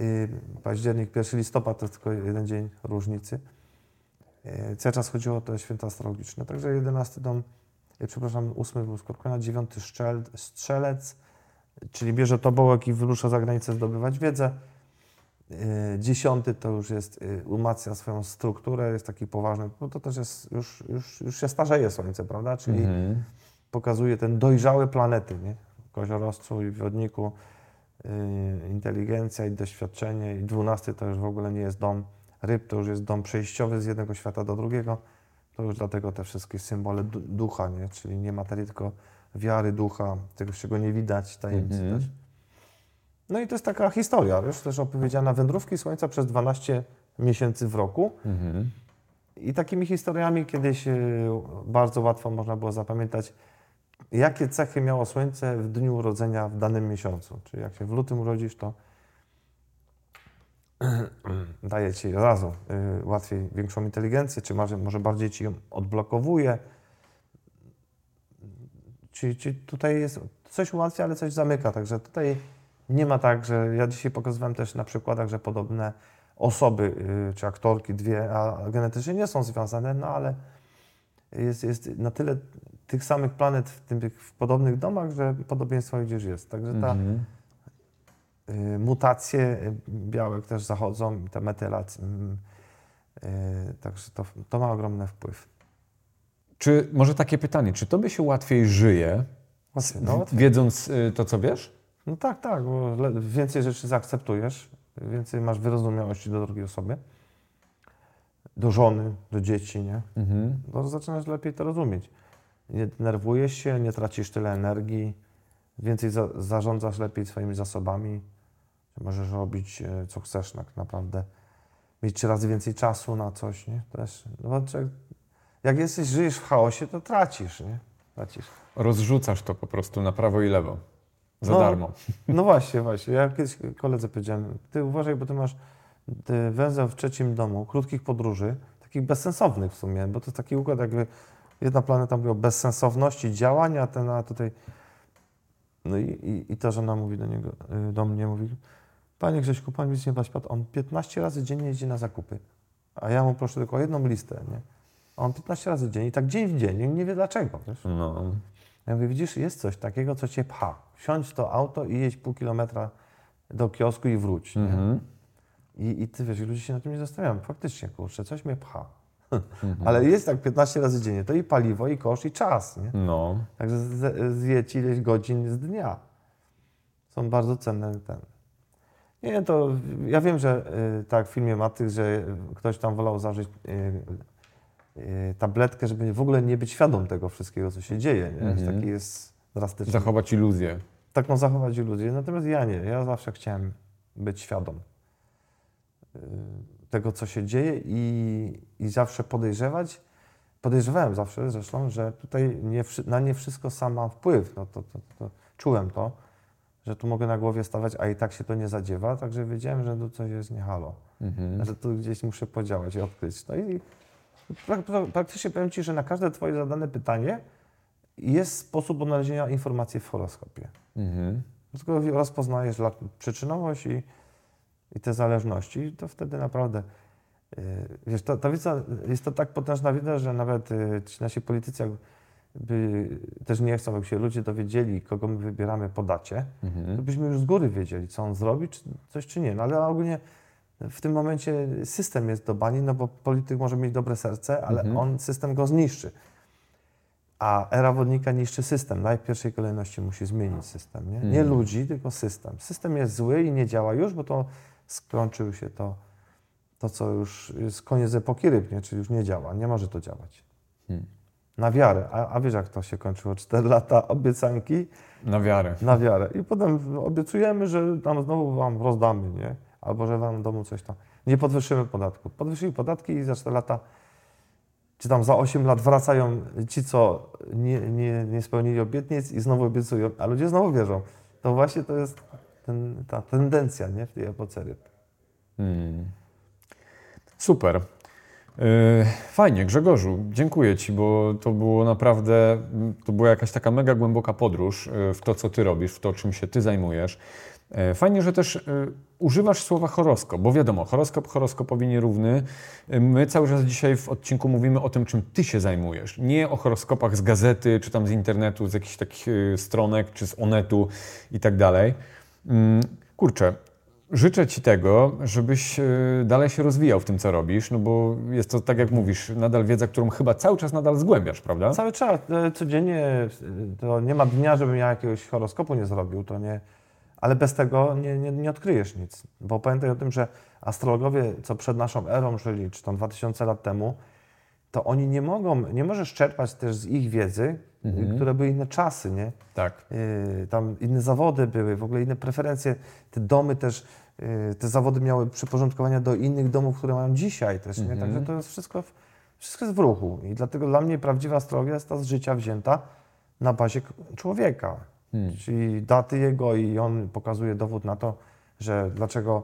y, październik, 1 listopad to jest tylko jeden dzień różnicy. Y, Cały czas chodziło o te święta astrologiczne, także 11 dom, y, przepraszam, 8 był skorpiona, 9 strzel, strzelec, czyli bierze tobołek i wyrusza za granicę zdobywać wiedzę. Yy, Dziesiąty to już jest, yy, umacnia swoją strukturę, jest taki poważny, bo to też jest, już, już, już się starzeje Słońce, prawda? Czyli Mhm. pokazuje ten dojrzały planety, nie? W koziorozcu i w wodniku, yy, inteligencja i doświadczenie. I dwunasty to już w ogóle nie jest dom ryb, to już jest dom przejściowy z jednego świata do drugiego. To już dlatego te wszystkie symbole du- ducha, nie? Czyli nie materii, tylko wiary ducha, tego czego nie widać, tajemnicy Mhm. też. No i to jest taka historia, wiesz, też opowiedziana wędrówki Słońca przez 12 miesięcy w roku. Mhm. I takimi historiami kiedyś y, bardzo łatwo można było zapamiętać jakie cechy miało Słońce w dniu urodzenia w danym miesiącu. Czyli jak się w lutym urodzisz, to daje ci razu y, łatwiej większą inteligencję, czy może, może bardziej ci ją odblokowuje. Czyli, czyli tutaj jest coś ułatwia, ale coś zamyka. Także tutaj nie ma tak, że ja dzisiaj pokazywałem też na przykładach, że podobne osoby y, czy aktorki, dwie, a genetycznie nie są związane, no ale jest, jest na tyle tych samych planet w, tym, w podobnych domach, że podobieństwo gdzieś jest. Także ta Mhm. y, mutacje białek też zachodzą, i te metylacje. mm, y, także to, to ma ogromny wpływ. Czy może takie pytanie, czy tobie się łatwiej żyje, Łatwiej, no, łatwiej. wiedząc to, co wiesz? No tak, tak, bo więcej rzeczy zaakceptujesz, więcej masz wyrozumiałości do drugiej osoby, do żony, do dzieci, nie? Mhm. No, zaczynasz lepiej to rozumieć. Nie denerwujesz się, nie tracisz tyle energii, więcej za, zarządzasz lepiej swoimi zasobami, możesz robić e, co chcesz tak naprawdę, mieć trzy razy więcej czasu na coś, nie? Też, no, jak jesteś, żyjesz w chaosie, to tracisz, nie? Tracisz. Rozrzucasz to po prostu na prawo i lewo. Za No. darmo. No właśnie, właśnie. Ja kiedyś koledze powiedziałem, ty uważaj, bo ty masz ty węzeł w trzecim domu, krótkich podróży, takich bezsensownych w sumie, bo to jest taki układ jakby jedna planeta mówi o bezsensowności działania, a ten a tutaj... No i, i, i ta żona mówi do niego, y, do mnie, mówi, panie Grześku, pan mi nie śpad, on 15 razy dziennie jeździ na zakupy, a ja mu proszę tylko o jedną listę, nie? A on 15 razy dziennie i tak dzień w dzień, nie wie dlaczego, wiesz? No. Ja mówię, widzisz, jest coś takiego, co cię pcha. Wsiądź w to auto i jedź pół kilometra do kiosku i wróć. Mhm. I, I ty wiesz, ludzie się na tym nie zastanawiają. Faktycznie, kurczę, coś mnie pcha. Mhm. Ale jest tak 15 razy dziennie. To i paliwo, i kosz, i czas. Nie? No. Także zjedź ileś godzin z dnia. Są bardzo cenne ten. Nie, to ja wiem, że y, tak w filmie Matych, że ktoś tam wolał zażyć y, tabletkę, żeby w ogóle nie być świadom tego wszystkiego, co się dzieje. Nie? Mhm. Taki jest drastyczny. Zachować iluzję. taką zachować iluzję. Natomiast ja nie. Ja zawsze chciałem być świadom y, tego, co się dzieje i, i zawsze podejrzewać. Podejrzewałem zawsze zresztą, że tutaj nie, na nie wszystko sam mam wpływ. No to, to, to, czułem to, że tu mogę na głowie stawać, a i tak się to nie zadziewa, także wiedziałem, że tu coś jest nie halo, Mhm. że tu gdzieś muszę podziałać i odkryć. No i praktycznie powiem Ci, że na każde Twoje zadane pytanie jest sposób odnalezienia informacji w horoskopie. Mhm. Tylko rozpoznajesz przyczynowość i, i te zależności, to wtedy naprawdę. Yy, wiesz, ta, ta wiedza jest to tak potężna wiedza, że nawet yy, ci nasi politycy jakby też nie chcą, aby się ludzie dowiedzieli, kogo my wybieramy po dacie, to Mhm. byśmy już z góry wiedzieli, co on zrobi, czy coś czy nie. No ale ogólnie w tym momencie system jest do bani, no bo polityk może mieć dobre serce, ale Mhm. on system go zniszczy. A era wodnika niszczy system. Najpierw w pierwszej kolejności musi zmienić system. Nie, nie Mhm. ludzi, tylko system. System jest zły i nie działa już, bo to skończył się to, to co już jest koniec epoki ryb, nie? czyli już nie działa, nie może to działać. Hmm. Na wiarę. A, a wiesz, jak to się kończyło? Cztery lata obiecanki Na wiarę. na wiarę. I potem obiecujemy, że tam znowu wam rozdamy, nie? Albo że wam w domu coś tam. Nie podwyższymy podatku. Podwyższyli podatki i za 4 lata, czy tam za 8 lat wracają ci, co nie, nie, nie spełnili obietnic i znowu obiecują, a ludzie znowu wierzą. To właśnie to jest ten, ta tendencja, nie? W tej epoce ryb. Hmm. Super. Yy, Fajnie, Grzegorzu, dziękuję Ci, bo to było naprawdę, to była jakaś taka mega głęboka podróż yy, w to, co Ty robisz, w to, czym się Ty zajmujesz. Yy, Fajnie, że też yy, używasz słowa horoskop, bo wiadomo, horoskop horoskopowi nierówny. Yy, My cały czas dzisiaj w odcinku mówimy o tym, czym Ty się zajmujesz. Nie o horoskopach z gazety, czy tam z internetu, z jakichś takich stronek, czy z Onetu i tak dalej. Mm, Kurczę, Życzę Ci tego, żebyś e, dalej się rozwijał w tym, co robisz, no bo jest to, tak jak mówisz, nadal wiedza, którą chyba cały czas nadal zgłębiasz, prawda? Cały czas, e, codziennie, e, to nie ma dnia, żebym ja jakiegoś horoskopu nie zrobił, to nie, ale bez tego nie, nie, nie odkryjesz nic. Bo pamiętaj o tym, że astrologowie, co przed naszą erą żyli, czy tam 2000 lat temu, to oni nie mogą, nie możesz czerpać też z ich wiedzy, Mhm. które były inne czasy, nie? Tak. Yy, tam inne zawody były, w ogóle inne preferencje. Te domy też, yy, te zawody miały przyporządkowania do innych domów, które mają dzisiaj też, nie? Mhm. Także to jest wszystko, w- wszystko jest w ruchu. I dlatego dla mnie prawdziwa astrologia jest ta z życia wzięta, na bazie k- człowieka. Czyli daty jego i on pokazuje dowód na to, że dlaczego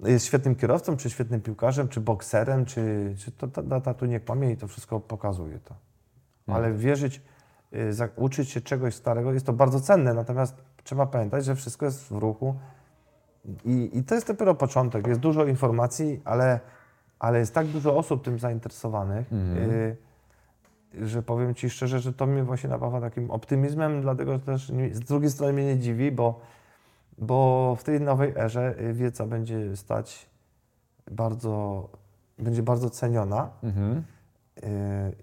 jest świetnym kierowcą, czy świetnym piłkarzem, czy bokserem, czy, czy to ta data tu nie kłamie i to wszystko pokazuje to. Ale wierzyć, y, uczyć się czegoś starego jest to bardzo cenne, natomiast trzeba pamiętać, że wszystko jest w ruchu i, i to jest dopiero początek. Jest dużo informacji, ale, ale jest tak dużo osób tym zainteresowanych, y, że powiem Ci szczerze, że to mnie właśnie napawa takim optymizmem, dlatego że też z drugiej strony mnie nie dziwi, bo, bo w tej nowej erze y, wiedza będzie stać bardzo, będzie bardzo ceniona Mhm. y,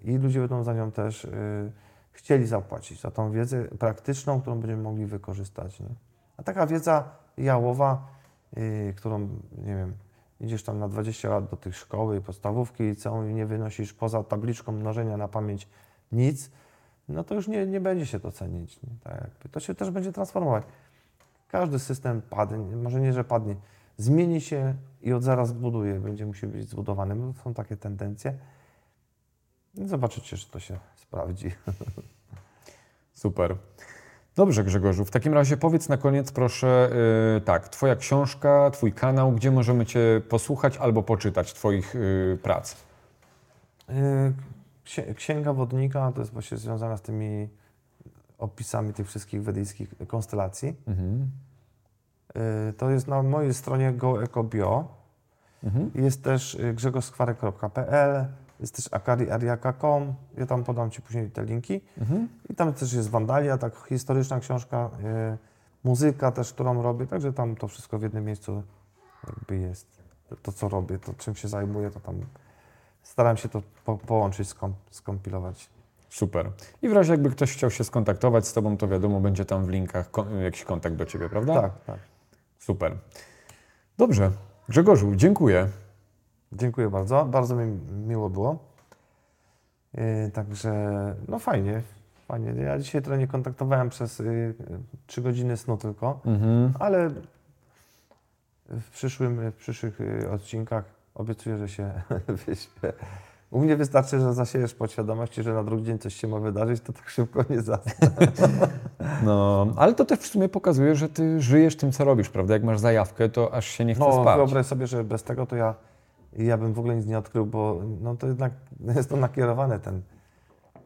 i ludzie będą za nią też y, chcieli zapłacić, za tą wiedzę praktyczną, którą będziemy mogli wykorzystać. Nie? A taka wiedza jałowa, którą, nie wiem, idziesz tam na 20 lat do tych szkoły, podstawówki, liceum i nie wynosisz poza tabliczką mnożenia na pamięć nic, no to już nie, nie będzie się to cenić. Nie? Tak. To się też będzie transformować. Każdy system padnie, może nie, że padnie, zmieni się i od zaraz zbuduje, będzie musi być zbudowany. No, są takie tendencje. I zobaczycie, że to się sprawdzi. Super. Dobrze, Grzegorzu. W takim razie powiedz na koniec, proszę, yy, tak, Twoja książka, Twój kanał, gdzie możemy Cię posłuchać albo poczytać Twoich yy, prac? Yy, księ- Księga Wodnika to jest właśnie związana z tymi opisami tych wszystkich wedyjskich konstelacji. Mhm. Yy, To jest na mojej stronie GoEcoBio. Mhm. Jest też y, grzegoskwarek.pl, jest też akariariaka.com. Ja tam podam Ci później te linki. Mhm. I tam też jest Wandalia, tak historyczna książka, y, muzyka też, którą robię, także tam to wszystko w jednym miejscu jakby jest. To, co robię, to czym się zajmuję, to tam staram się to po, połączyć, skom, skompilować. Super. I w razie jakby ktoś chciał się skontaktować z Tobą, to wiadomo, będzie tam w linkach ko- jakiś kontakt do Ciebie, prawda? Tak, tak. Super. Dobrze. Grzegorzu, dziękuję. Dziękuję bardzo, bardzo mi miło było. Y, także, no fajnie, fajnie. Ja dzisiaj trochę nie kontaktowałem przez y, trzy godziny snu tylko. Mhm. Ale w, przyszłym, w przyszłych y, odcinkach obiecuję, że się wyśpię. U mnie wystarczy, że zasiejesz podświadomości, że na drugi dzień coś się ma wydarzyć, to tak szybko nie zasnę. No, ale to też w sumie pokazuje, że Ty żyjesz tym, co robisz, prawda? Jak masz zajawkę, to aż się nie chce No, spać. wyobraź sobie, że bez tego to ja, ja bym w ogóle nic nie odkrył, bo no, to jednak jest to nakierowane. Ten,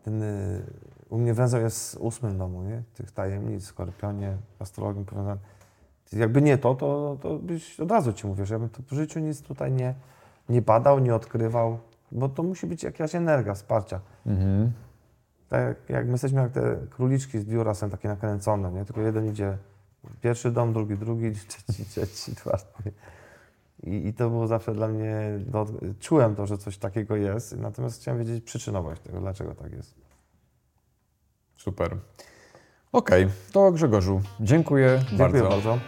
ten, y, u mnie węzeł jest w ósmym domu, nie? tych tajemnic, skorpionie, astrologiem powiązany. Jakby nie to, to, to byś od razu Ci mówię, że ja bym to w życiu nic tutaj nie, nie badał, nie odkrywał, bo to musi być jakaś energia wsparcia. Mhm. Tak jak, my jesteśmy jak te króliczki z biura, są takie nakręcone, nie? Tylko jeden idzie pierwszy dom, drugi, drugi, trzeci, trzeci, czwarty. I, I to było zawsze dla mnie, no, czułem to, że coś takiego jest, natomiast chciałem wiedzieć przyczynowość tego, dlaczego tak jest. Super. Okej, to Grzegorzu, dziękuję, Dziękuję bardzo. bardzo.